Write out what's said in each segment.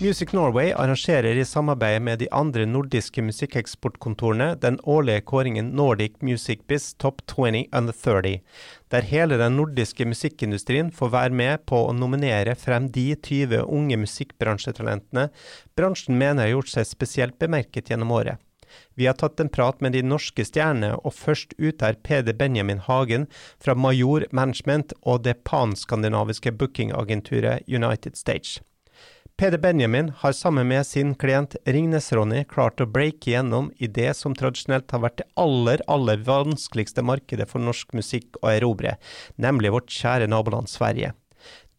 Music Norway arrangerer i samarbeid med de andre nordiske musikkeksportkontorene den årlige kåringen Nordic Music Biz Top 20 Under 30, der hele den nordiske musikkindustrien får være med på å nominere frem de 20 unge musikkbransjetalentene bransjen mener har gjort seg spesielt bemerket gjennom året. Vi har tatt en prat med de norske stjernene, og først ut er Peder Benjamin Hagen fra Major Management og det panskandinaviske bookingagenturet United Stage. Peder Benjamin har sammen med sin klient Ringnes-Ronny klart å breake gjennom i det som tradisjonelt har vært det aller, aller vanskeligste markedet for norsk musikk å erobre, nemlig vårt kjære naboland Sverige.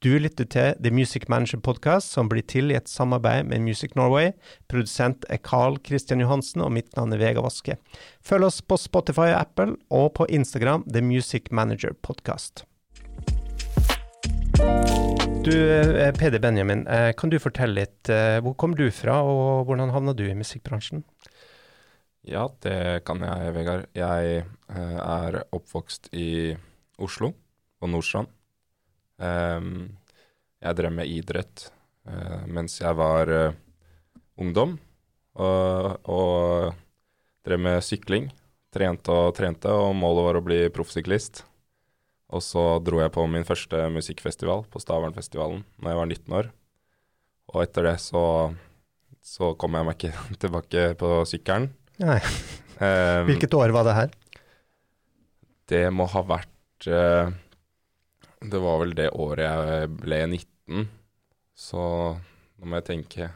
Du lytter til The Music Manager Podcast, som blir til i et samarbeid med Music Norway. Produsent er Carl Christian Johansen, og mitt navn er Vega Vaske. Følg oss på Spotify og Apple, og på Instagram The Music Manager Podcast. Du, eh, Peder Benjamin, eh, kan du fortelle litt, eh, hvor kom du fra, og hvordan havna du i musikkbransjen? Ja, det kan jeg, Vegard. Jeg er oppvokst i Oslo, på Nordstrand. Um, jeg drev med idrett mens jeg var ungdom, og, og, drev med sykling. Trente og trente, og målet var å bli proffsyklist. Og så dro jeg på min første musikkfestival, på Stavernfestivalen, når jeg var 19 år. Og etter det så, så kom jeg meg ikke tilbake på sykkelen. Nei. Um, Hvilket år var det her? Det må ha vært uh, Det var vel det året jeg ble 19. Så nå må jeg tenke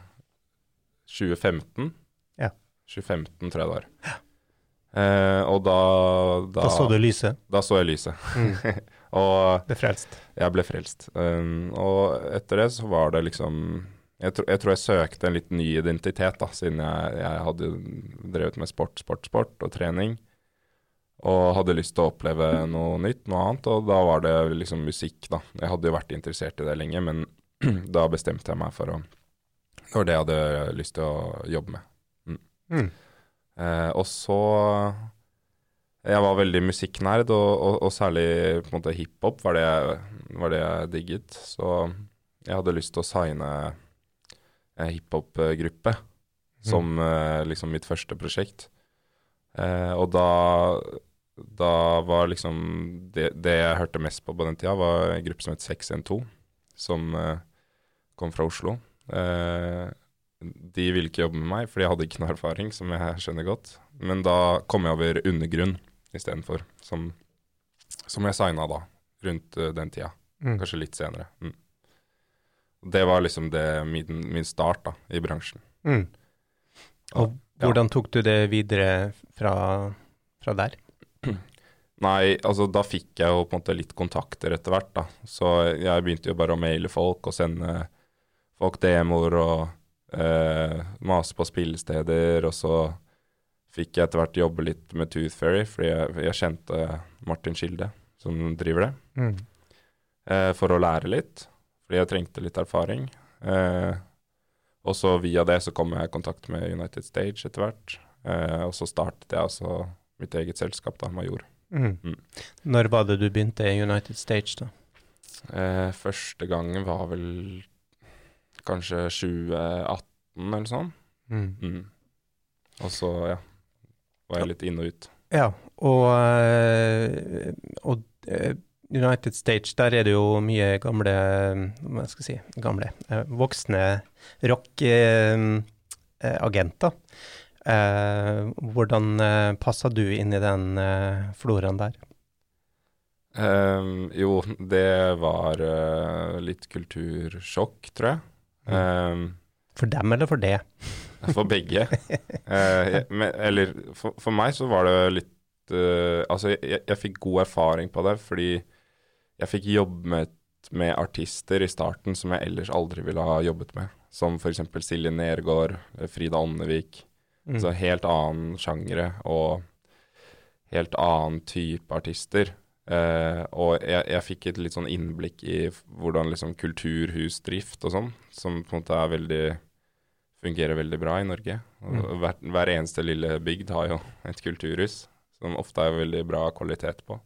2015. Ja. 2015 tror jeg det var. Ja. Eh, og da, da, da så du lyset? Da så jeg lyset. Mm. og Ble frelst? Jeg ble frelst. Um, og etter det så var det liksom jeg, tro, jeg, tror jeg søkte en litt ny identitet, da, siden jeg, jeg hadde drevet med sport, sport, sport og trening. Og hadde lyst til å oppleve noe nytt, noe annet. Og da var det liksom musikk, da. Jeg hadde jo vært interessert i det lenge, men da bestemte jeg meg for å Det var det jeg hadde lyst til å jobbe med. Mm. Mm. Eh, og så Jeg var veldig musikknerd, og, og, og særlig på en måte hiphop var, var, det jeg digget. Så jeg hadde lyst til å signe en hiphop-gruppe mm. som eh, liksom mitt første prosjekt. Eh, og da, da var liksom det, det, jeg hørte mest på på den tida, var en gruppe som het 612, som eh, kom fra Oslo. Eh, de ville ikke jobbe med meg, fordi jeg hadde ikke noe erfaring, som jeg skjønner godt. Men da kom jeg over Undergrunn istedenfor, som, som jeg signa da, rundt uh, den tida. Mm. Kanskje litt senere. Mm. Det var liksom det, min, min, start da, i bransjen. Mm. Og ja. hvordan tok du det videre fra, fra der? Nei, altså da fikk jeg jo på en måte litt kontakter etter hvert, da. Så jeg begynte jo bare å maile folk og sende folk demoer og Uh, mase på spillesteder, og så fikk jeg etter hvert jobbe litt med Tooth Fairy, fordi jeg, jeg kjente Martin Kilde, som driver det, mm. uh, for å lære litt. Fordi jeg trengte litt erfaring. Uh, og så via det så kom jeg i kontakt med United Stage etter hvert. og så startet jeg altså mitt eget selskap, da, Major. Mm. Mm. Når var det du begynte i United Stage, da? første gangen var vel kanskje 2018 eller sånn. Mm. Mm. Og så, ja, var jeg litt inn og ut. Ja, og, eh, og eh, United Stage, der er det jo mye gamle Hva skal jeg si Gamle, eh, voksne rock-agenter. hvordan passa du inn i den floraen der? Um, jo, det var litt kultursjokk, tror jeg. Um, for dem eller for det? for begge. uh, men, eller for, for, meg så var det litt uh, Altså, jeg, jeg, fikk god erfaring på det fordi jeg fikk jobbet med artister i starten som jeg ellers aldri ville ha jobbet med. Som f.eks. Silje Nergård, Frida Åndevik. Mm. Så helt annen sjangre og helt annen type artister. Uh, og jeg, jeg, fikk et litt sånn innblikk i hvordan liksom kulturhusdrift og sånn, som på en måte er veldig fungerer veldig bra i Norge. Mm. Hver, hver, eneste lille bygd har jo et kulturhus som ofte er veldig bra kvalitet på.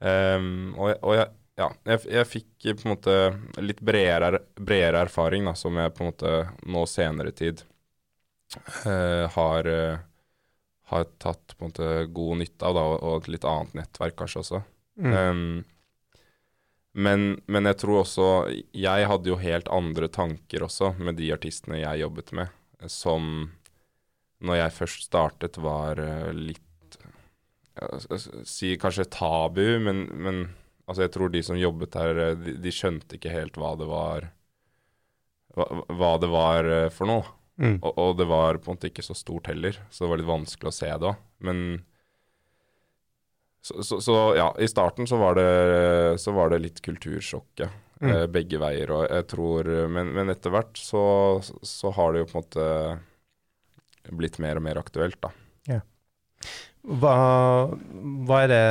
Um, og, og jeg, ja, jeg, jeg fikk på en måte litt bredere, bredere erfaring, da, som jeg på en måte nå senere tid uh, har, eh, har tatt på en måte god nytte av, da, og, et litt annet nettverk kanskje også. Mm. Um, men, men jeg tror også Jeg hadde jo helt andre tanker også med de artistene jeg jobbet med, som når jeg først startet, var uh, litt uh, Si kanskje tabu, men, men altså jeg tror de som jobbet der, uh, de, de, skjønte ikke helt hva det var Hva, hva det var for noe. Mm. Og, og, det var på en måte ikke så stort heller, så det var litt vanskelig å se det òg. Men så, så, så, ja, i starten så var det, så var det litt kultursjokket. mm. eh, begge veier. Og jeg tror, men, men etter hvert så, så, har det jo på en måte blitt mer og mer aktuelt, da. Ja. Hva, hva, det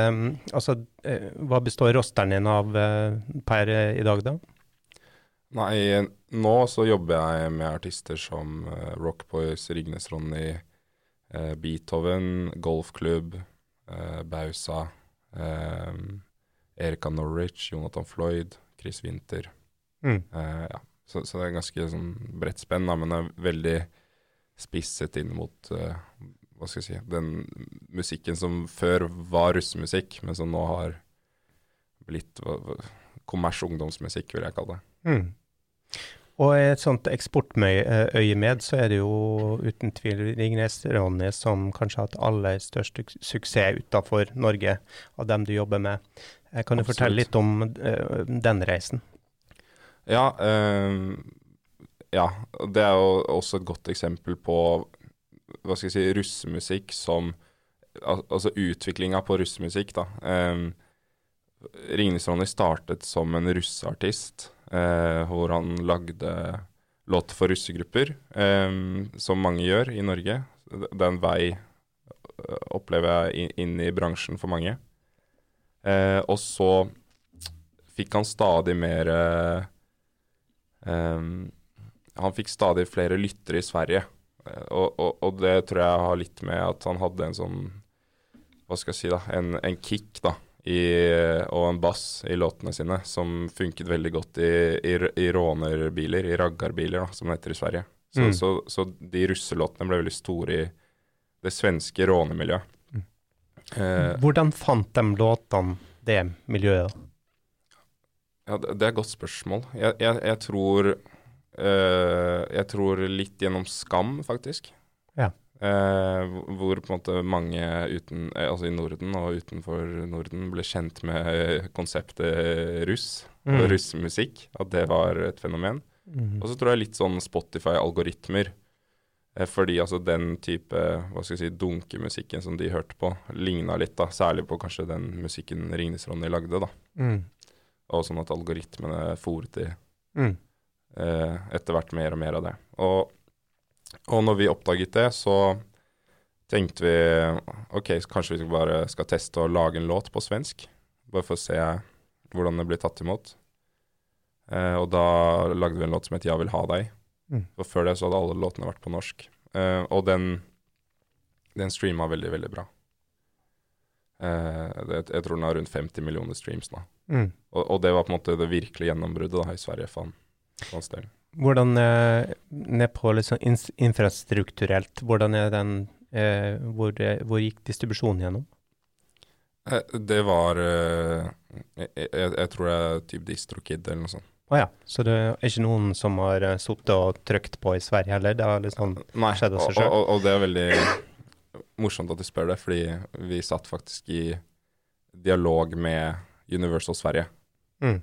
Altså, eh, hva består rosteren din av eh, per i dag, da? Nei, nå så jobber jeg med artister som uh, Rock Boys, Rignes Ronny, uh, Beethoven, Golfklubb, uh, Bausa, uh, Erika Norwich, Jonathan Floyd, Chris Winther. Mm. Ja. så, så, det er ganske sånn bredt spenn, da, men det er veldig spisset inn mot hva skal jeg si, den musikken som før var russemusikk, men som nå har blitt kommers ungdomsmusikk, vil jeg kalle det. Mm. Og i et sånt eksportøyemed så er det jo uten tvil Ringnes Ronny som kanskje har hatt aller største suksess utenfor Norge, av dem du jobber med. Eh, kan du Absolutt. fortelle litt om uh, den reisen? Ja, uh, ja, det er jo også et godt eksempel på hva skal jeg si, russemusikk som al Altså utviklinga på russemusikk, da. Um, Ringnes Ronny startet som en russeartist eh, hvor han lagde låter for russegrupper, eh, som mange gjør i Norge. Det er en vei, eh, opplever jeg, inn i bransjen for mange. Eh, og så fikk han stadig mer eh, Han fikk stadig flere lyttere i Sverige. Eh, og, og, og, det tror jeg har litt med at han hadde en sånn Hva skal jeg si, da? En, en kick, da i, og en bass i låtene sine, som funket veldig godt i, i, i rånerbiler, i raggarbiler, da, som det heter i Sverige. Så, mm. så, så, de russelåtene ble veldig store i det svenske rånemiljøet. Mm. Eh, Hvordan fant de låtene det miljøet? Ja, det, det er et godt spørsmål. Jeg, jeg, jeg tror eh, Jeg tror litt gjennom skam, faktisk. Ja. Eh, hvor på en måte mange uten, eh, altså i Norden og utenfor Norden ble kjent med konseptet russ mm. og russemusikk. At det var et fenomen. Mm. Og så tror jeg litt sånn Spotify-algoritmer. Eh, fordi altså den type hva skal jeg si, dunkemusikken som de hørte på, ligna litt, da. Særlig på kanskje den musikken Ringnes-Ronny lagde, da. Mm. Og sånn at algoritmene fòret de mm. eh, etter hvert mer og mer av det. Og og når vi oppdaget det, så tenkte vi ok, kanskje vi bare skal teste å lage en låt på svensk. Bare for å se hvordan det blir tatt imot. Eh, og da lagde vi en låt som het 'Jeg vil ha deg'. Mm. For før det så hadde alle låtene vært på norsk. Eh, og den, den streama veldig, veldig bra. Eh, det, jeg tror den har rundt 50 millioner streams nå. Mm. Og, og, det var på en måte det virkelige gjennombruddet da, i Sverige for hans. Hvordan eh, ned på liksom infrastrukturelt, hvordan er den eh, hvor, eh, hvor, gikk distribusjonen gjennom? Eh, det var jeg, jeg, jeg, tror det er type DistroKid eller noe sånt. Å ah, ja, så det er ikke noen som har sittet og trykt på i Sverige heller? Det har liksom Nei, skjedd av seg sjøl? Og, og, det er veldig morsomt at du spør det, fordi vi satt faktisk i dialog med Universal Sverige. Mm.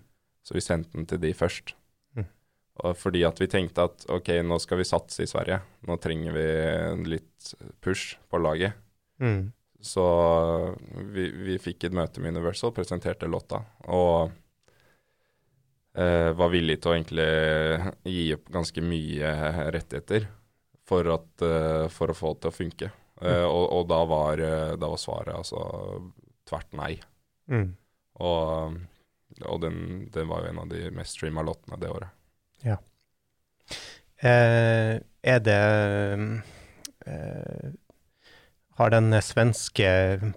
Så vi sendte den til de først. Fordi at vi tenkte at ok, nå skal vi satse i Sverige. Nå trenger vi litt push på laget. Mm. Så vi, vi, fikk et møte med Universal, presenterte låta, og eh, var villig til å egentlig gi opp ganske mye rettigheter for, at, eh, for å få det til å funke. Uh, og, og da, var, da, var, svaret altså tvert nei. Mm. Og, og den, den, var jo en av de mest streama låtene det året. Ja. Eh, er det eh, har den svenske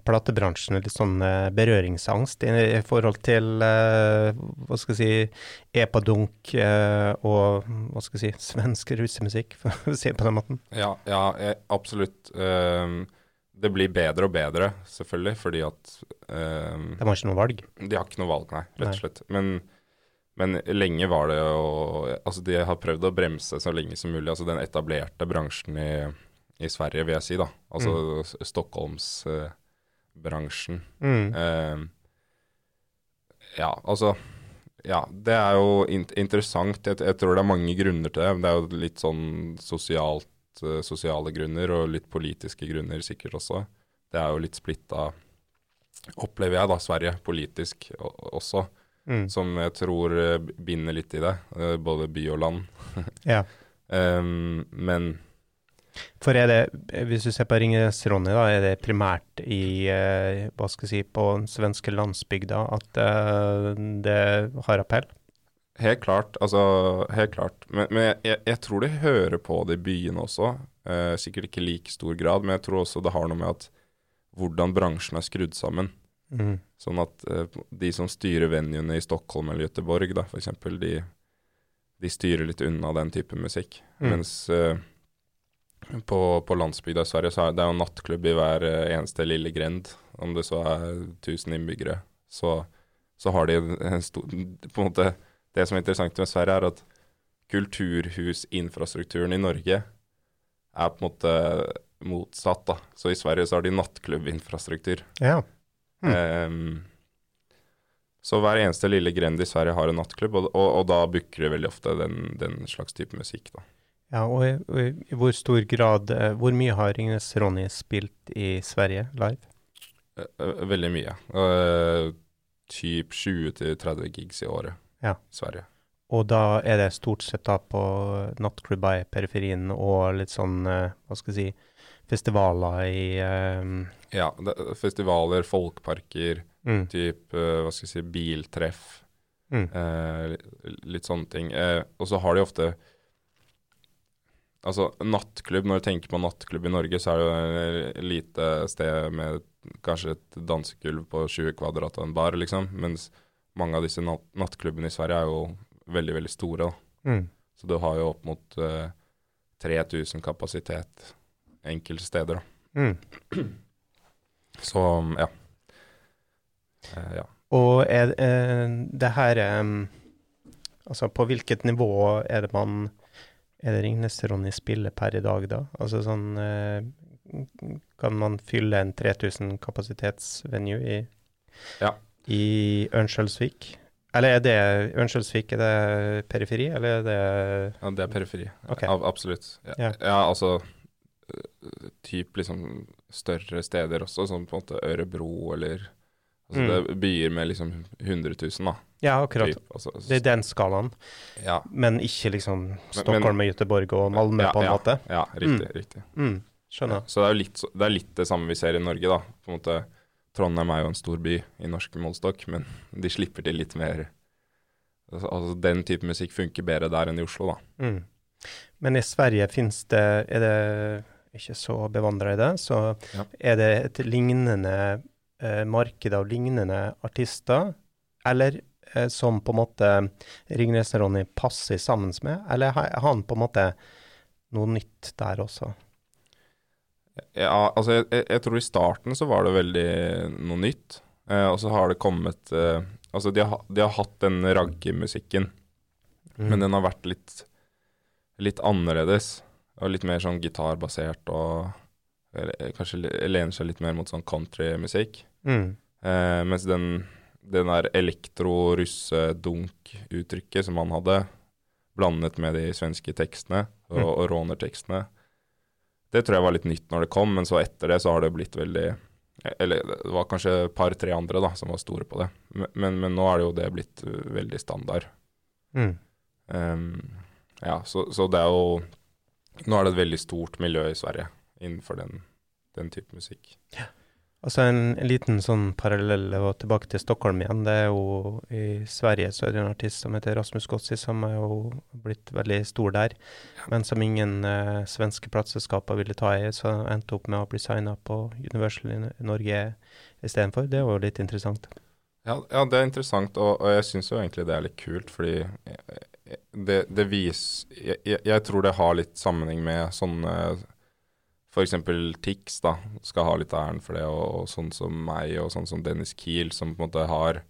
platebransjen litt sånn eh, berøringsangst i, i forhold til eh, hva skal jeg si, epadunk eh, og hva skal jeg si, svensk russemusikk, for å si det på den måten? Ja, ja jeg, absolutt. Um, det blir bedre og bedre, selvfølgelig, fordi at um, De har ikke noe valg? De har ikke noe valg, nei, rett og slett. Men, men lenge var det jo Altså, de har prøvd å bremse så lenge som mulig. Altså den etablerte bransjen i i Sverige, vil jeg si. da. Altså mm. Stockholmsbransjen. Uh, mm. uh, ja, altså Ja, det er jo in interessant. Jeg, jeg, tror det er mange grunner til det. Det er jo litt sånn sosialt, uh, sosiale grunner, og litt politiske grunner sikkert også. Det er jo litt splitta, opplever jeg, da, Sverige politisk også. Mm. Som jeg tror eh, binder litt i det, både by og land. ja. Um, men for er det, hvis du ser på Ringenes Ronny, da, er det primært i uh, hva skal jeg si, på den svenske landsbygda at uh, det har appell? Helt klart. Altså, helt klart. Men, men jeg, jeg, tror de hører på det i byene også. Uh, sikkert ikke i like stor grad, men jeg tror også det har noe med at hvordan bransjen er skrudd sammen. Mm. Sånn at eh, de som styrer venuene i Stockholm eller Göteborg, da, f.eks., de, de styrer litt unna den type musikk. Mm. Mens eh, på, på landsbygda i Sverige så er det jo nattklubb i hver eh, eneste lille grend. Om det så er 1000 innbyggere, så, så har de en stor På en måte Det som er interessant med Sverige, er at kulturhusinfrastrukturen i Norge er på en måte motsatt. da. Så i Sverige så har de nattklubbinfrastruktur. Ja. Mm. Um, så hver eneste lille grend i Sverige har en nattklubb, og, og, og da booker de veldig ofte den, den slags type musikk. da. Ja, og i, og i, hvor stor grad eh, Hvor mye har Ringnes Ronny spilt i Sverige live? Eh, eh, veldig mye. Uh, typ 20-30 gigs i året ja. i Sverige. Og da er det stort sett da på nattklubber i periferien og litt sånn, hva skal jeg si, festivaler i um... Ja, det, festivaler, folkparker, mm. type, hva skal jeg si, biltreff. Mm. Uh, litt sånne ting. Uh, og så har de ofte Altså, nattklubb, når du tenker på nattklubb i Norge, så er det et lite sted med kanskje et dansegulv på 20 kvadrat og en bar, liksom. Mens mange av disse nat nattklubbene i Sverige er jo veldig, veldig store. Mm. Så du har jo opp mot uh, eh, 3000 kapasitet enkelte steder. Mm. Så, ja. Eh, ja. Og er eh, det her um, Altså, på hvilket nivå er det man er det Ringnes Ronny spiller per i dag, da? Altså sånn eh, Kan man fylle en 3000 kapasitetsvenue i, ja. i Ørnskjølsvik? Eller er det Ørnskjølsvik, er det periferi, eller er det Ja, det er periferi. Okay. Ja, absolutt. Ja, ja. ja, altså Typ liksom større steder også, som på en måte Ørebro eller Altså mm. Det byer med liksom 100 000, da. Ja, akkurat. Typ, altså, det er den skalaen. Ja. Men ikke liksom Stockholm og Göteborg og Malmö, ja, på en ja, måte. Ja, riktig. Mm. riktig. Mm. Skjønner. så det er litt, det, er litt det samme vi ser i Norge, da. På en måte, Trondheim er jo en stor by i norsk målestokk, men de slipper til litt mer altså, altså, Den type musikk funker bedre der enn i Oslo, da. Mm. Men i Sverige fins det Er det ikke så bevandra i det, så er det et lignende eh, marked av lignende artister, eller eh, som på en måte Ringnes Ronny passer sammen med, eller har han på en måte noe nytt der også? Ja, altså jeg, jeg, tror i starten så var det veldig noe nytt. Eh, og så har det kommet eh, Altså de har, de har hatt den raggemusikken, mm. men den har vært litt, litt annerledes. Og litt mer sånn gitarbasert og kanskje lener seg litt mer mot sånn countrymusikk. Mm. Eh, mens den, den der elektro-russe-dunk-uttrykket som han hadde, blandet med de svenske tekstene og, mm. og rånertekstene, det tror jeg var litt nytt når det kom, men så etter det så har det blitt veldig Eller det var kanskje et par-tre andre da som var store på det, men, men, nå er det jo det blitt veldig standard. Mm. Um, ja, så, så, det er jo Nå er det et veldig stort miljø i Sverige innenfor den, den type musikk. Ja. Altså en, en liten sånn parallell og tilbake til Stockholm igjen. Det er jo I Sverige så er det en artist som heter Rasmus Gossi, som er jo blitt veldig stor der. Men som ingen eh, svenske plateselskaper ville ta i, så endte opp med å bli signa på Universal i Norge istedenfor. Det er jo litt interessant. Ja, ja det er interessant, og, og jeg syns jo egentlig det er litt kult, fordi det, det viser jeg, jeg tror det har litt sammenheng med sånne f.eks. Tix da, skal ha litt æren for det, og, og, sånn som meg og sånn som Dennis Kiel, som på en måte har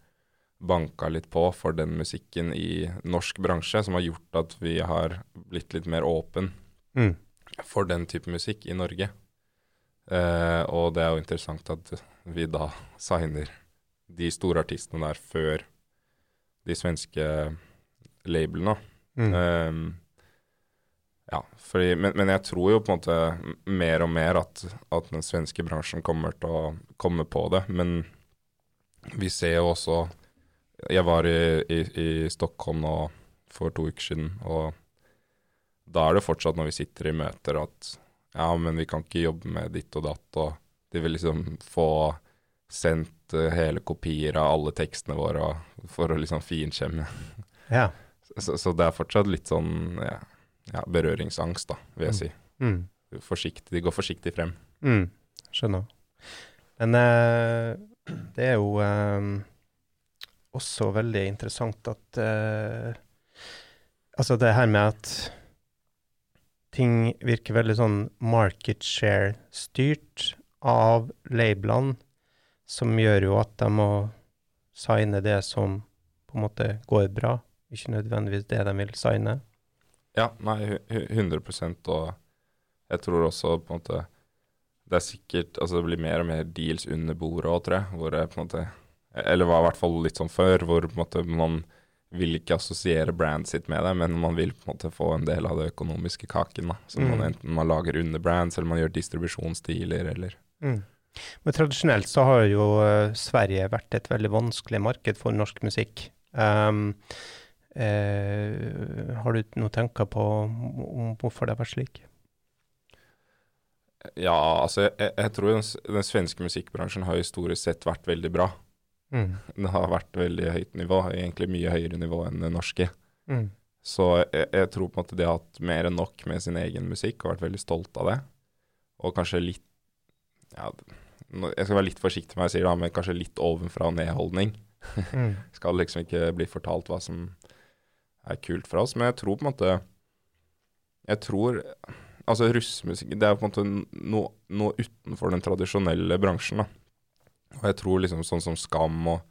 banka litt på for den musikken i norsk bransje, som har gjort at vi har blitt litt mer åpen mm. for den type musikk i Norge. Eh, og det er jo interessant at vi da signer de store artistene der før de svenske labelene. Mm. Um, ja, fordi, men, men, jeg tror jo på en måte mer og mer at, at, den svenske bransjen kommer til å komme på det. Men vi ser jo også Jeg var i, i, i Stockholm nå for to uker siden, og da er det fortsatt når vi sitter i møter at ja, men vi kan ikke jobbe med ditt og datt, og de vil liksom få sendt uh, hele kopier av alle tekstene våre for å liksom finkjemme. Ja. Så, så, det er fortsatt litt sånn ja, ja, berøringsangst, da, vil jeg mm. si. Mm. Forsiktig, de går forsiktig frem. Mm. Skjønner. Men eh, det er jo eh, også veldig interessant at eh, Altså det her med at ting virker veldig sånn market share-styrt av labelene, som gjør jo at de må signe det som på en måte går bra, ikke nødvendigvis det de vil signe. Ja, nei, 100% og jeg tror også på en måte det er sikkert Altså det blir mer og mer deals under bordet òg, tror jeg. Hvor det på en måte Eller var i hvert fall litt sånn før, hvor på en måte man vil ikke assosiere brandet sitt med det, men man vil på en måte få en del av det økonomiske kaken. da. Så mm. man enten man lager under brands, eller man gjør distribusjonsdealer, eller mm. Men tradisjonelt så har jo uh, Sverige vært et veldig vanskelig marked for norsk musikk. Um, Eh, har du noen tanker på om hvorfor det har vært slik? Ja, altså jeg, jeg tror den, den, svenske musikkbransjen har historisk sett vært veldig bra. Mm. Det har vært veldig høyt nivå, egentlig mye høyere nivå enn det norske. Mm. Så jeg, jeg, tror på en måte de har hatt mer enn nok med sin egen musikk og vært veldig stolt av det. Og kanskje litt ja, Jeg skal være litt forsiktig med hva jeg sier, da, men kanskje litt ovenfra og ned-holdning. Mm. skal liksom ikke bli fortalt hva som er kult for oss. Men jeg tror på en måte Jeg tror Altså, russemusikk Det er på en måte noe, noe utenfor den tradisjonelle bransjen, da. Og jeg tror liksom sånn som Skam og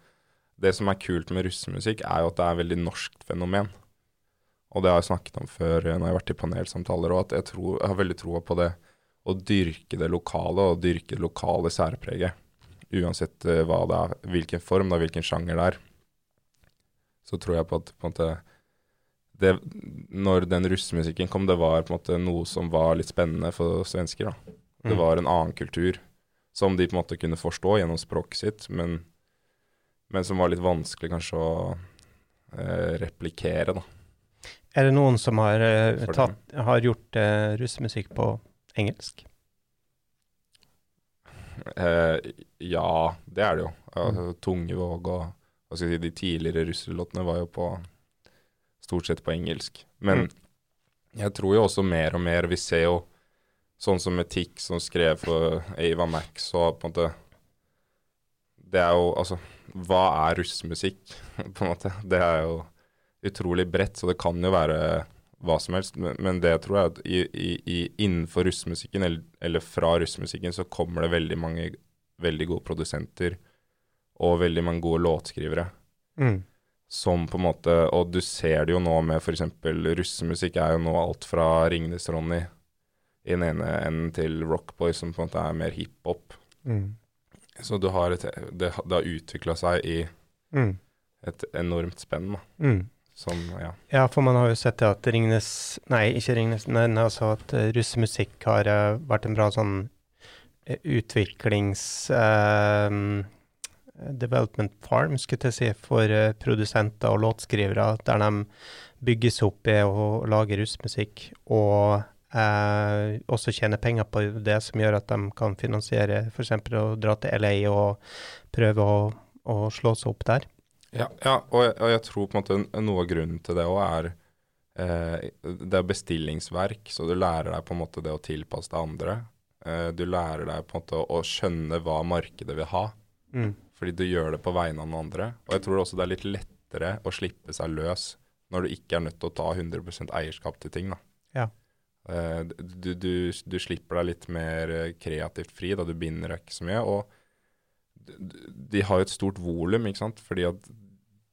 Det som er kult med russemusikk, er jo at det er et veldig norskt fenomen. Og det har jeg snakket om før når jeg har vært i panelsamtaler og at jeg, tror, jeg, har veldig troa på det å dyrke det lokale og dyrke det lokale særpreget. Uansett uh, hva det er, hvilken form, da, hvilken sjanger det er. Så tror jeg på at på en måte, det, når den russemusikken kom, det var på en måte noe som var litt spennende for svensker. da. Det mm. var en annen kultur som de på en måte kunne forstå gjennom språket sitt, men, men som var litt vanskelig kanskje å eh, replikere, da. Er det noen som har, eh, tatt, har gjort eh, russemusikk på engelsk? Eh, ja, det er det jo. Altså, Tungevåg og hva skal jeg si, de tidligere russelåtene var jo på stort sett på engelsk. Men mm. jeg tror jo også mer og mer Vi ser jo sånn som Etikk, som skrev for Ava Max og på en måte Det er jo Altså, hva er russmusikk, på en måte? Det er jo utrolig bredt, så det kan jo være hva som helst. Men, det tror jeg at i, i, innenfor russmusikken, eller, eller fra russmusikken, så kommer det veldig mange veldig gode produsenter og veldig mange gode låtskrivere. Mm som på en måte Og du ser det jo nå med f.eks. russemusikk er jo nå alt fra Ringnes-Ronny i den ene enden til Rockboy, som på en måte er mer hiphop. Mm. Så du har et, det, det har utvikla seg i mm. et enormt spenn, da. Mm. Som, ja. ja. for man har jo sett at Ringnes Nei, ikke Ringnes, men altså at uh, russemusikk har uh, vært en bra sånn uh, utviklings... Uh, development farm, skulle jeg si, for uh, produsenter og låtskrivere, der de bygges opp i å lage russmusikk og eh, også tjener penger på det, som gjør at de kan finansiere f.eks. å dra til LA og prøve å, å slå seg opp der. Ja, ja og, jeg, og, jeg, tror på en måte noe av grunnen til det òg er eh, det er bestillingsverk, så du lærer deg på en måte det å tilpasse deg andre. Eh, du lærer deg på en måte å skjønne hva markedet vil ha. Mm. Fordi du gjør det på vegne av noen andre. Og jeg tror også det er litt lettere å slippe seg løs når du ikke er nødt til å ta 100% eierskap til ting. da. Ja. Uh, du, du, du, slipper deg litt mer eh, kreativt fri, da du binder deg ikke så mye. Og de har jo et stort volum, ikke sant. Fordi at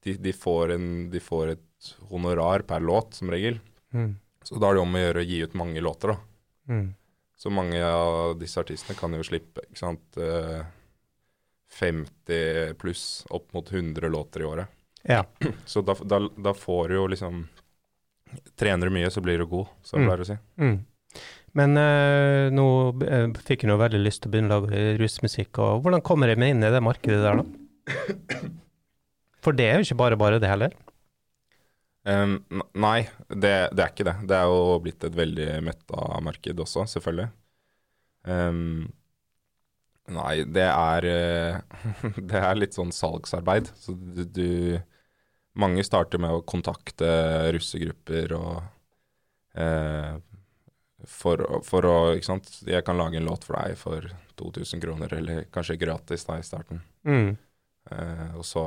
de, de, får en, de, får et honorar per låt, som regel. Mm. Så da er det om å gjøre å gi ut mange låter, da. Mm. Så mange av disse artistene kan jo slippe ikke sant, uh, 50 pluss opp mot 100 låter i året. Ja. Så da, da, da får du jo liksom Trener du mye, så blir du god, som jeg mm. pleier å si. Mm. Men øh, nå øh, fikk jeg nå veldig lyst til å begynne å lage rusmusikk. og Hvordan kommer jeg meg inn i det markedet der, da? For det er jo ikke bare bare, det heller? Um, nei, det, det, er ikke det. Det er jo blitt et veldig metta marked også, selvfølgelig. Um, Nei, det er eh, Det er litt sånn salgsarbeid. Så du, du Mange starter med å kontakte russegrupper og eh, for, for, å Ikke sant. Jeg kan lage en låt for deg for 2000 kroner, eller kanskje gratis da i starten. Mm. Eh, og så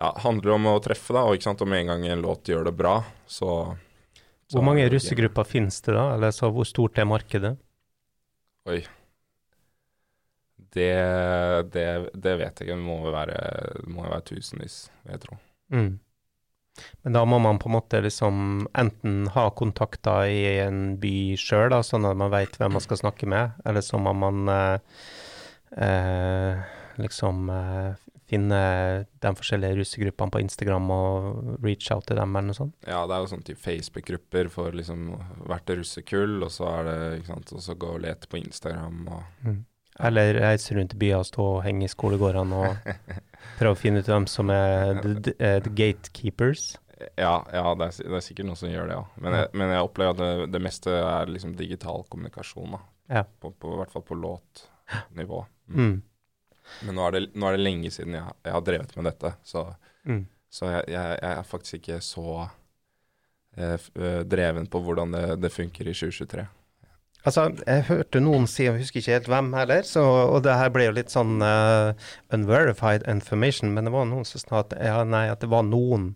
ja, handler det om å treffe, da. Og ikke sant, om en gang en låt gjør det bra, så, så Hvor mange russegrupper finnes det, da? Eller så hvor stort er markedet? Oi det, det, det, vet jeg ikke. Det må jo være, må være tusenvis, vil jeg tro. Mm. Men da må man på en måte liksom enten ha kontakter i en by sjøl, sånn at man veit hvem man skal snakke med, eller så må man eh, eh, liksom eh, finne de forskjellige russegruppene på Instagram og reach out til dem, eller noe sånt? Ja, det er jo sånn type Facebook-grupper for liksom hvert russekull, og så er det ikke sant, og så gå og lete på Instagram og mm. Eller reise rundt i byer og stå og henge i skolegårdene og prøve å finne ut hvem som er the, the gatekeepers. Ja, ja det, er, det, er, sikkert noen som gjør det, ja. Men jeg, men jeg opplever at det, det, meste er liksom digital kommunikasjon. da. Ja. På, på, I hvert fall på låtnivå. Mm. Mm. Men nå er, det, nå er, det, lenge siden jeg, jeg, har drevet med dette, så, mm. så jeg, jeg, er faktisk ikke så eh, eh dreven på hvordan det, det funker i 2023. Altså, jeg hørte noen si, jeg husker ikke helt hvem heller, så, og det her ble jo litt sånn uh, unverified information, men det var noen som sa at, ja, nei, at det var noen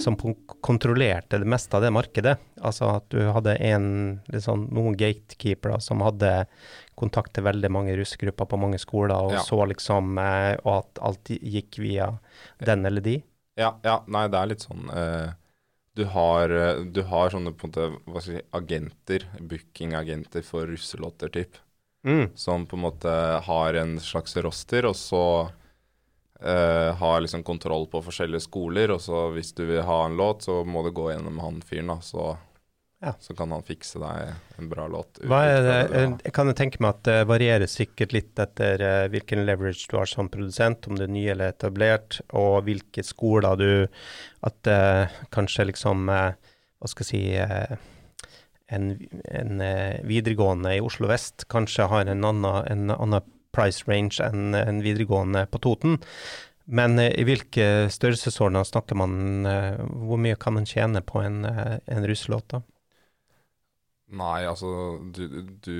som kontrollerte det meste av det markedet. Altså at du hadde en, sånn, noen gatekeepere som hadde kontakt til veldig mange russegrupper på mange skoler, og ja. så liksom uh, Og at alt gikk via den eller de. Ja, ja, nei, det er litt sånn uh du har, eh, du har, sånne måte, si, agenter, bookingagenter for russelåter, typ. Mm. Som på en måte har en slags roster, og så uh, har liksom kontroll på forskjellige skoler. Og så hvis du vil ha en låt, så må du gå gjennom han fyren, da. Så ja. Så kan han fikse deg en bra låt. Er det, jeg kan jo tenke meg at det varierer sikkert litt etter uh, hvilken leverage du har som produsent, om det er ny eller etablert, og hvilke skoler du At uh, kanskje liksom uh, Hva skal jeg si en, en videregående i Oslo vest kanskje har en annen, en annen price range enn en videregående på Toten. Men i hvilke størrelsesordener snakker man? hvor mye kan man tjene på en, en russelåt? da? Nei, altså du, du,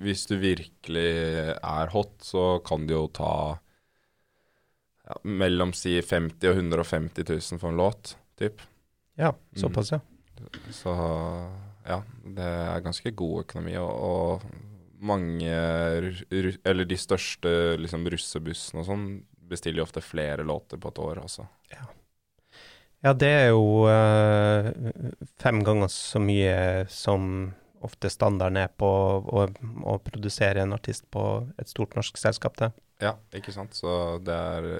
Hvis du virkelig er hot, så kan du jo ta ja, mellom si 50 og 150 000 for en låt, typ. Ja, såpass, ja. Mm. Så ja, det er ganske god økonomi. Og, og mange, eller de største liksom russebussene og sånn, bestiller jo ofte flere låter på et år, altså. Ja. Ja, det er jo uh, fem ganger så mye som ofte standarden er på å, å, produsere en artist på et stort norsk selskap, det. Ja, ikke sant. Så det er,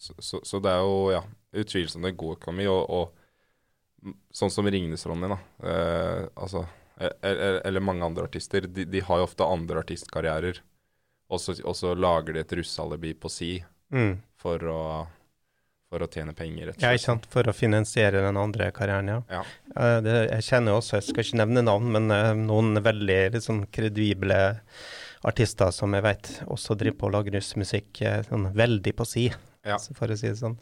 så, så, så det er jo ja, utvilsomt en god økonomi. Og, og sånn som Ringnes-Ronny, da. Eh, altså, eller, eller, mange andre artister. De, de, har jo ofte andre artistkarrierer. Og så lager de et russealibi på si mm. for å for å tjene penger, rett og Ja, ikke sant. For å finansiere den andre karrieren, ja. Ja. Eh, det, jeg kjenner også, jeg skal ikke nevne navn, men eh, noen veldig sånn kredible artister som jeg vet også driver på og lager russmusikk, eh, sånn veldig på si, Ja. for å si det sånn.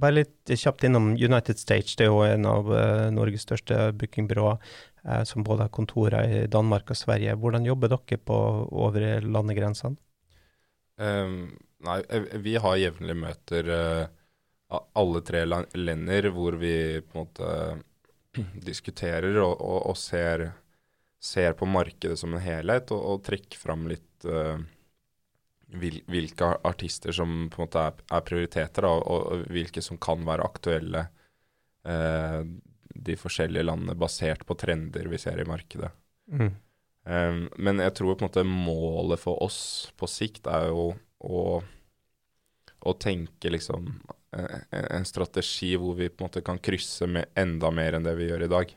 Bare litt kjapt innom United Stage. Det er jo en av Norges største bookingbyråer, som både har kontorer i Danmark og Sverige. Hvordan jobber dere på over landegrensene? Ehm, nei, eh, vi har jevnlige møter av a- alle tre lender hvor vi på en måte diskuterer og, og, og ser, ser på markedet som en helhet, og, og trekker fram litt uh, hvil, hvilke artister som på en måte er, er prioriteter, da, og, og hvilke som kan være aktuelle uh, de forskjellige landene, basert på trender vi ser i markedet. Mm. Um, men jeg tror på en måte målet for oss på sikt er jo å, å tenke liksom eh, en, en strategi hvor vi på en måte kan krysse med enda mer enn det vi gjør i dag.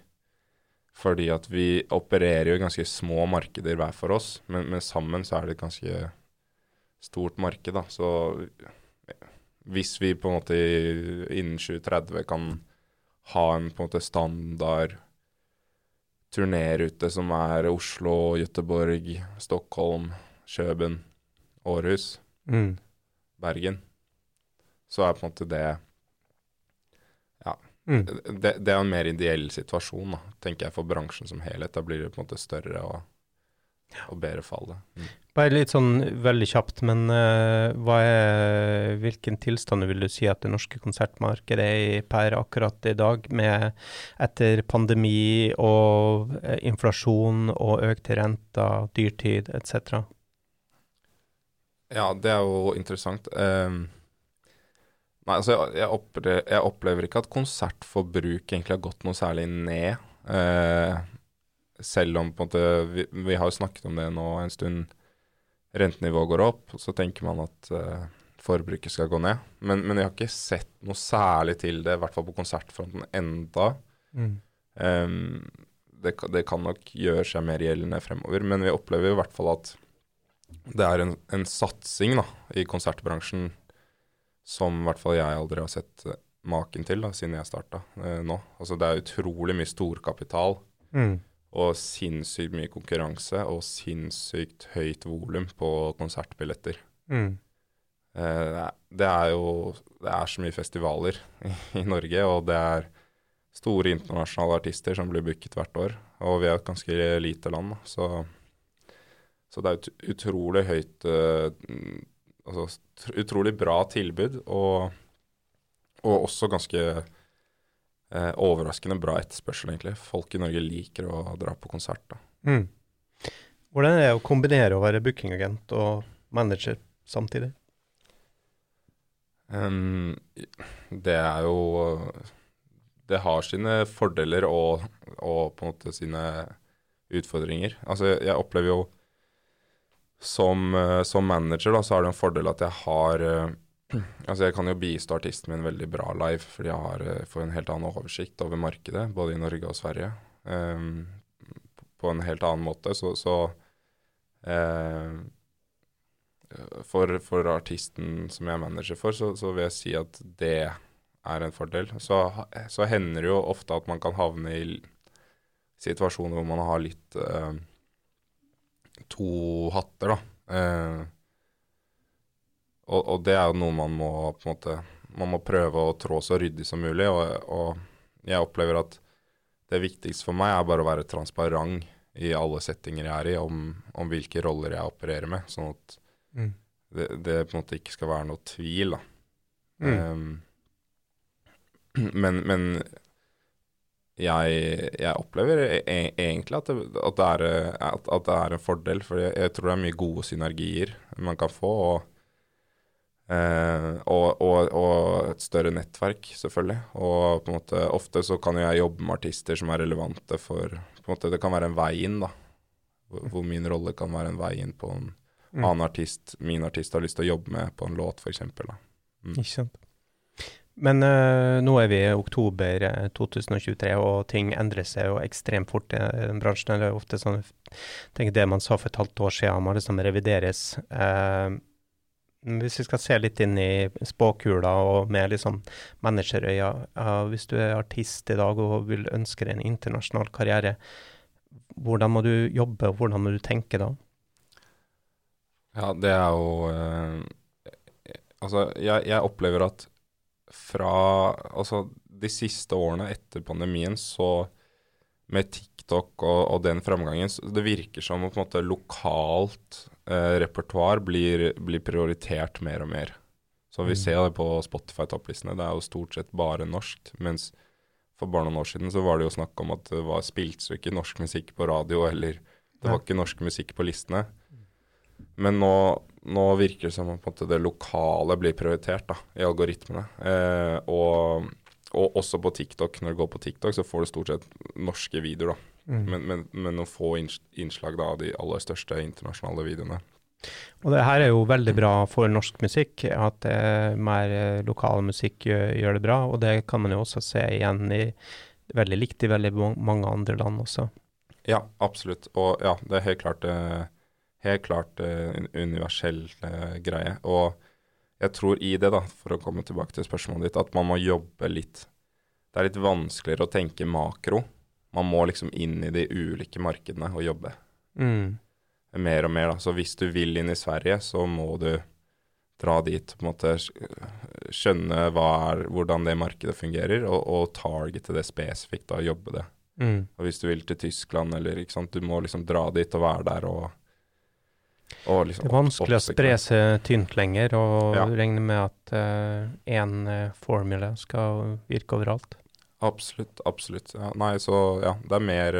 Fordi at vi opererer jo i ganske små markeder hver for oss, men, men sammen så er det et ganske stort marked. da. Så hvis vi på en måte innen 2030 kan ha en på en måte standard turnerute som er Oslo, Göteborg, Stockholm, Kjøben, Århus, Mm. Bergen, så er på en måte det Mm. det, det er en mer ideell situasjon, da, tenker jeg, for bransjen som helhet. Da blir det på en måte større og, og bedre fall. Mm. Bare litt sånn veldig kjapt, men uh, er, hvilken tilstand vil du si at det norske konsertmarkedet er i per akkurat i dag, med etter pandemi og uh, inflasjon og økte renter, dyrtid etc.? Ja, det er jo interessant. Um, nei, altså jeg, jeg, opplever, jeg opplever ikke at konsertforbruk egentlig har gått noe særlig ned. Uh, selv om på en måte vi, vi har jo snakket om det nå en stund. Rentenivået går opp, så tenker man at uh, forbruket skal gå ned. Men, men jeg har ikke sett noe særlig til det, i hvert fall på konsertfronten enda. Mm. Um, det, det kan nok gjøre seg mer gjeldende fremover, men vi opplever i hvert fall at det er en, en satsing da, i konsertbransjen som i hvert fall jeg aldri har sett eh, maken til da, siden jeg starta eh, nå. Altså det er utrolig mye storkapital Mm. og sinnssykt mye konkurranse og sinnssykt høyt volum på konsertbilletter. Mm. Eh, det er- det er jo Det er så mye festivaler i, i Norge, og det er store internasjonale artister som blir booket hvert år. Og vi er et ganske lite land, da, så, så det er ut, utrolig høyt eh, Altså utrolig bra tilbud, og, og også ganske eh, overraskende bra etterspørsel, egentlig. Folk i Norge liker å dra på konsert. da. Mm. Hvordan er det å kombinere å være bookingagent og manager samtidig? Um, det er jo Det har sine fordeler og, og på en måte sine utfordringer. Altså, jeg opplever jo som, eh, som manager, da, så er det en fordel at jeg har eh, Altså, jeg kan jo bistå artisten min veldig bra live, fordi jeg har, eh, får en helt annen oversikt over markedet, både i Norge og Sverige. um, på en helt annen måte, så, så uh, for, for artisten som jeg er manager for, så, så vil jeg si at det er en fordel. Så, så hender det jo ofte at man kan havne i situasjoner hvor man har litt eh, to hatter, da. Eh, og, og det er jo noe man må på en måte Man må prøve å trå så ryddig som mulig, og, og jeg opplever at det viktigste for meg er bare å være transparent i alle settinger jeg er i, om, om hvilke roller jeg opererer med. Sånn at Mm. det, det på en måte ikke skal være noe tvil, da. Mm. Ehm, men, men jeg, jeg opplever e e egentlig at det, at, det er, at, at det er en fordel, for jeg, jeg tror det er mye gode synergier man kan få. Og, eh, og, og, og et større nettverk, selvfølgelig. Og på en måte, ofte så kan jeg jobbe med artister som er relevante for måte, Det kan være en vei inn, da. Hvor, hvor min rolle kan være en vei inn på en Mm. annen artist min artist har lyst til å jobbe med på en låt, f.eks. Ikke sant. Men uh, nå er vi i oktober eh, 2023, og ting endrer seg jo ekstremt fort i den bransjen. Eller ofte sånn tenk Det man sa for et halvt år siden, må liksom revideres. Uh, Hvis vi skal se litt inn i spåkula og med liksom menneskerøya uh, hvis du er artist i dag og vil ønske deg en internasjonal karriere, hvordan må du jobbe, og hvordan må du tenke da? Ja, det er jo eh, Altså, jeg, jeg, opplever at fra Altså, de siste årene etter pandemien, så med TikTok og, og den framgangen, det virker som på en måte lokalt eh, repertoar blir, blir, prioritert mer og mer. Så vi mm. ser det på Spotify-topplistene. Det er jo stort sett bare norsk. Mens for bare noen år siden så var det jo snakk om at det var spilt jo ikke norsk musikk på radio, eller det var ikke norsk musikk på listene. Men nå, nå virker det som om det lokale blir prioritert da, i algoritmene. Eh, og, og, også på TikTok. Når du går på TikTok, så får du stort sett norske videoer. da. Mm. Men, men, men noen få innslag da, av de aller største internasjonale videoene. Og det her er jo veldig bra for norsk musikk, at eh, mer eh, lokal musikk gjør, gjør, det bra. Og det kan man jo også se igjen i veldig likt i veldig mange andre land også. Ja, absolutt. Og ja, det er helt klart, eh, helt klart en universell greie. Og jeg tror i det, da, for å komme tilbake til spørsmålet ditt, at man må jobbe litt Det er litt vanskeligere å tenke makro man må liksom inn i de ulike markedene og jobbe. Mm. Mer og mer, da. Så hvis du vil inn i Sverige, så må du dra dit, på en måte skjønne er, hvordan det markedet fungerer, og, og targete det spesifikt, da, jobbe det. Mm. Og hvis du vil til Tyskland, eller ikke sant, du må liksom dra dit og være der og, og liksom Det er vanskelig å spre seg tynt lenger og ja. regne med at én uh, uh, formula skal virke overalt. Absolutt, absolutt. Ja, nei, så ja, det er mer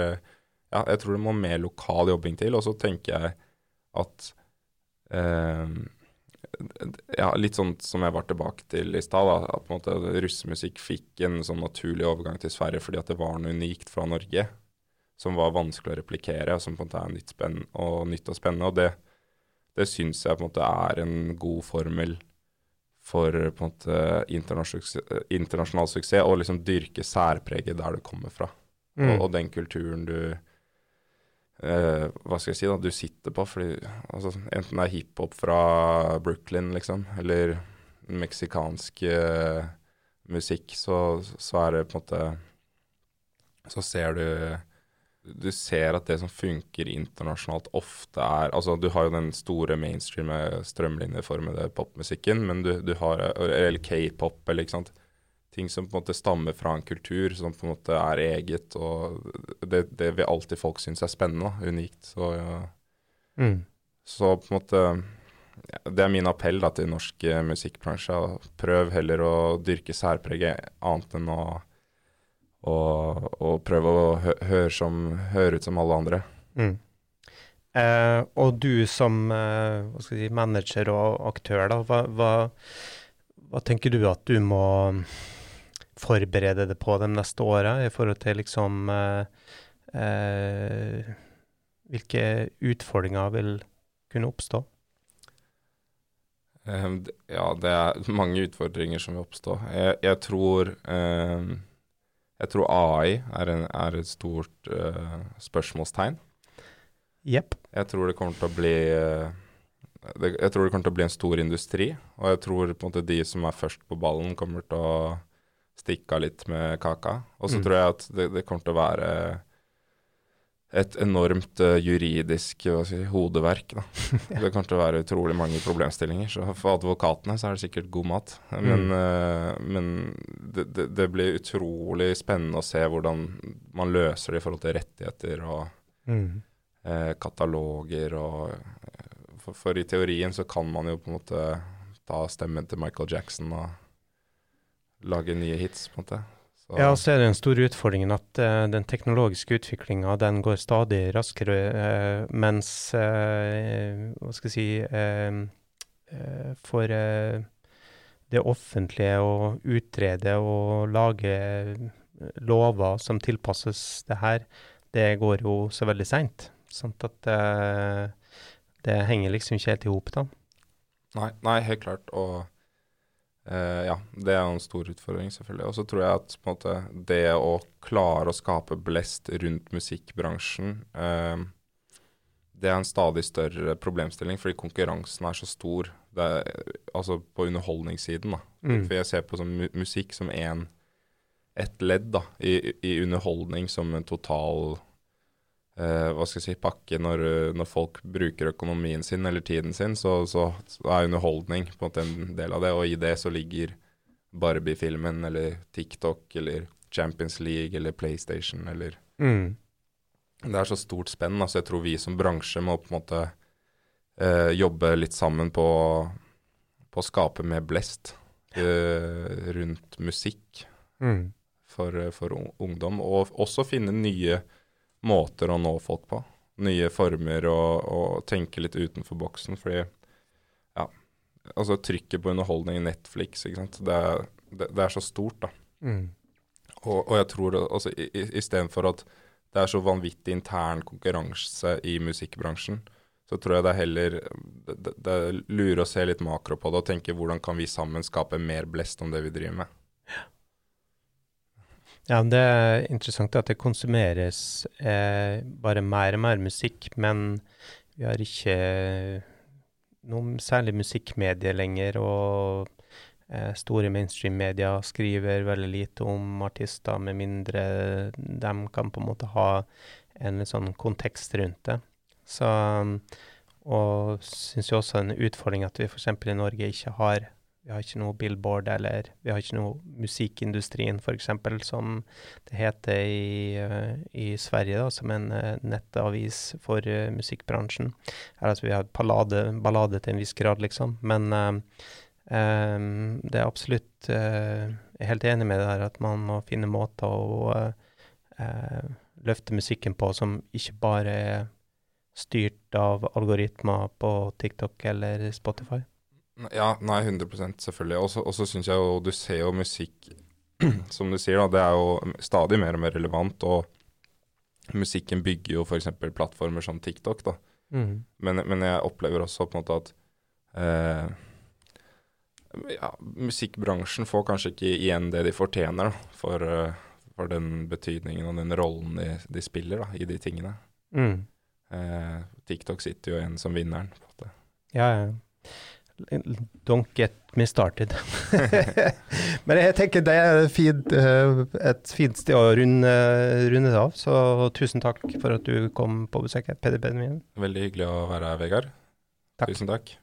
Ja, jeg tror det må mer lokal jobbing til. Og så tenker jeg at eh, Ja, litt sånn som jeg var tilbake til i stad, at på en måte russemusikk fikk en sånn naturlig overgang til Sverige fordi at det var noe unikt fra Norge som var vanskelig å replikere, og som på en måte er nytt, og, nytt og spennende. Og det, det syns jeg på en måte er en god formel for på en måte internasjonal, internasjonal suksess, og liksom dyrke særpreget der du kommer fra. Mm. Og, og, den kulturen du eh, Hva skal jeg si, da, du sitter på. Fordi, altså, enten det er hiphop fra Brooklyn, liksom, eller meksikansk eh, musikk, så, så er det på en måte Så ser du du ser at det som funker internasjonalt ofte er Altså, du har jo den store mainstream strømlinjeformede popmusikken, men du, du har Eller k-pop, eller ikke sant. Ting som på en måte stammer fra en kultur som på en måte er eget, og det, det vil alltid folk synes er spennende, unikt. Så, ja. mm. så på en måte ja, Det er min appell da til norsk musikkbransje. Prøv heller å dyrke særpreget annet enn å og, og prøve å hø høre, som, høre, ut som alle andre. Mm. Eh, og du som eh, si, manager og aktør, da, hva, hva, hva, tenker du at du må forberede deg på de neste åra i forhold til liksom eh, eh Hvilke utfordringer vil kunne oppstå? Um, ja, det er mange utfordringer som vil oppstå. Jeg, jeg tror um, jeg tror AI er, en, er et stort uh, spørsmålstegn. Yep. Jeg tror det kommer til å bli uh, det, Jeg tror det kommer til å bli en stor industri. Og jeg tror på en måte de som er først på ballen, kommer til å stikke av litt med kaka. Og så mm. tror jeg at det, det, kommer til å være et enormt uh, juridisk si, hodeverk. Da. Det kommer til å være utrolig mange problemstillinger. Så for advokatene så er det sikkert god mat. Men, mm. uh, men det, det, det, blir utrolig spennende å se hvordan man løser det i forhold til rettigheter og mm. uh, kataloger og for, for, i teorien så kan man jo på en måte ta stemmen til Michael Jackson og lage nye hits, på en måte. Så. Ja, så er det den store utfordringen at uh, den teknologiske utviklinga den går stadig raskere, uh, mens uh, Hva skal jeg si For det offentlige å utrede og lage lover som tilpasses det her, det går jo så veldig seint. Sånn at det henger liksom ikke helt i hop, da. Nei, nei, helt klart. Og Uh, ja, det er en stor utfordring, selvfølgelig. Og så tror jeg at måte, det å klare å skape blest rundt musikkbransjen uh, det er en stadig større problemstilling, fordi konkurransen er så stor. Er, altså på underholdningssiden, da. Mm. For jeg ser på som musikk som en, et ledd da, i, i underholdning som en total eh, hva skal jeg si, pakke. Når, når, folk bruker økonomien sin eller tiden sin, så, så, så er underholdning på en måte en del av det. Og i det så ligger Barbie-filmen eller TikTok eller Champions League eller PlayStation eller mm. Det er så stort spenn. altså Jeg tror vi som bransje må på en måte uh, jobbe litt sammen på, på å skape mer blest uh, rundt musikk mm. for, for, ungdom. Og også finne nye måter å nå folk på. Nye former og, og tenke litt utenfor boksen. Fordi ja, altså trykket på underholdning i Netflix, ikke sant. Det er, det, det er så stort, da. Mm. Og, og, jeg tror altså istedenfor at det er så vanvittig intern konkurranse i musikkbransjen, så tror jeg det er heller det, det lurer å se litt makro på det og tenke hvordan kan vi sammen skape mer blest om det vi driver med. Ja, det er interessant at det konsumeres eh, bare mer og mer musikk, men vi har ikke noen særlig musikkmedie lenger. og Eh, store mainstream-media skriver veldig lite om artister, med mindre de kan på en måte ha en sånn kontekst rundt det. Så, og syns jo også en utfordring at vi f.eks. i Norge ikke har vi har ikke noe Billboard, eller vi har ikke noe Musikkindustrien, f.eks., som det heter i, uh, i Sverige, da, som en uh, nettavis for uh, musikkbransjen. Her, altså, vi har ballade, ballade til en viss grad, liksom. Men Um, det er absolutt uh, Jeg er helt enig med det her at man må finne måter å uh, løfte musikken på som ikke bare er styrt av algoritmer på TikTok eller Spotify. Ja, nei, 100 selvfølgelig. Og så syns jeg jo Du ser jo musikk, som du sier, da, det er jo stadig mer og mer relevant. Og musikken bygger jo f.eks. plattformer som TikTok, da. Mm. Men, men, jeg opplever også på en måte at eh, ja, musikkbransjen får kanskje ikke igjen det de fortjener da, for, uh, for, den betydningen og den rollen de, de spiller da, i de tingene. Mm. Eh, TikTok sitter jo igjen som vinneren. på en måte. Ja, ja. Don't get me started. Men jeg tenker det er fint, uh, et fint sted å runde, runde, det av. Så tusen takk for at du kom på besøk, Peder Benjamin. Veldig hyggelig å være her, Vegard. Takk. Tusen takk.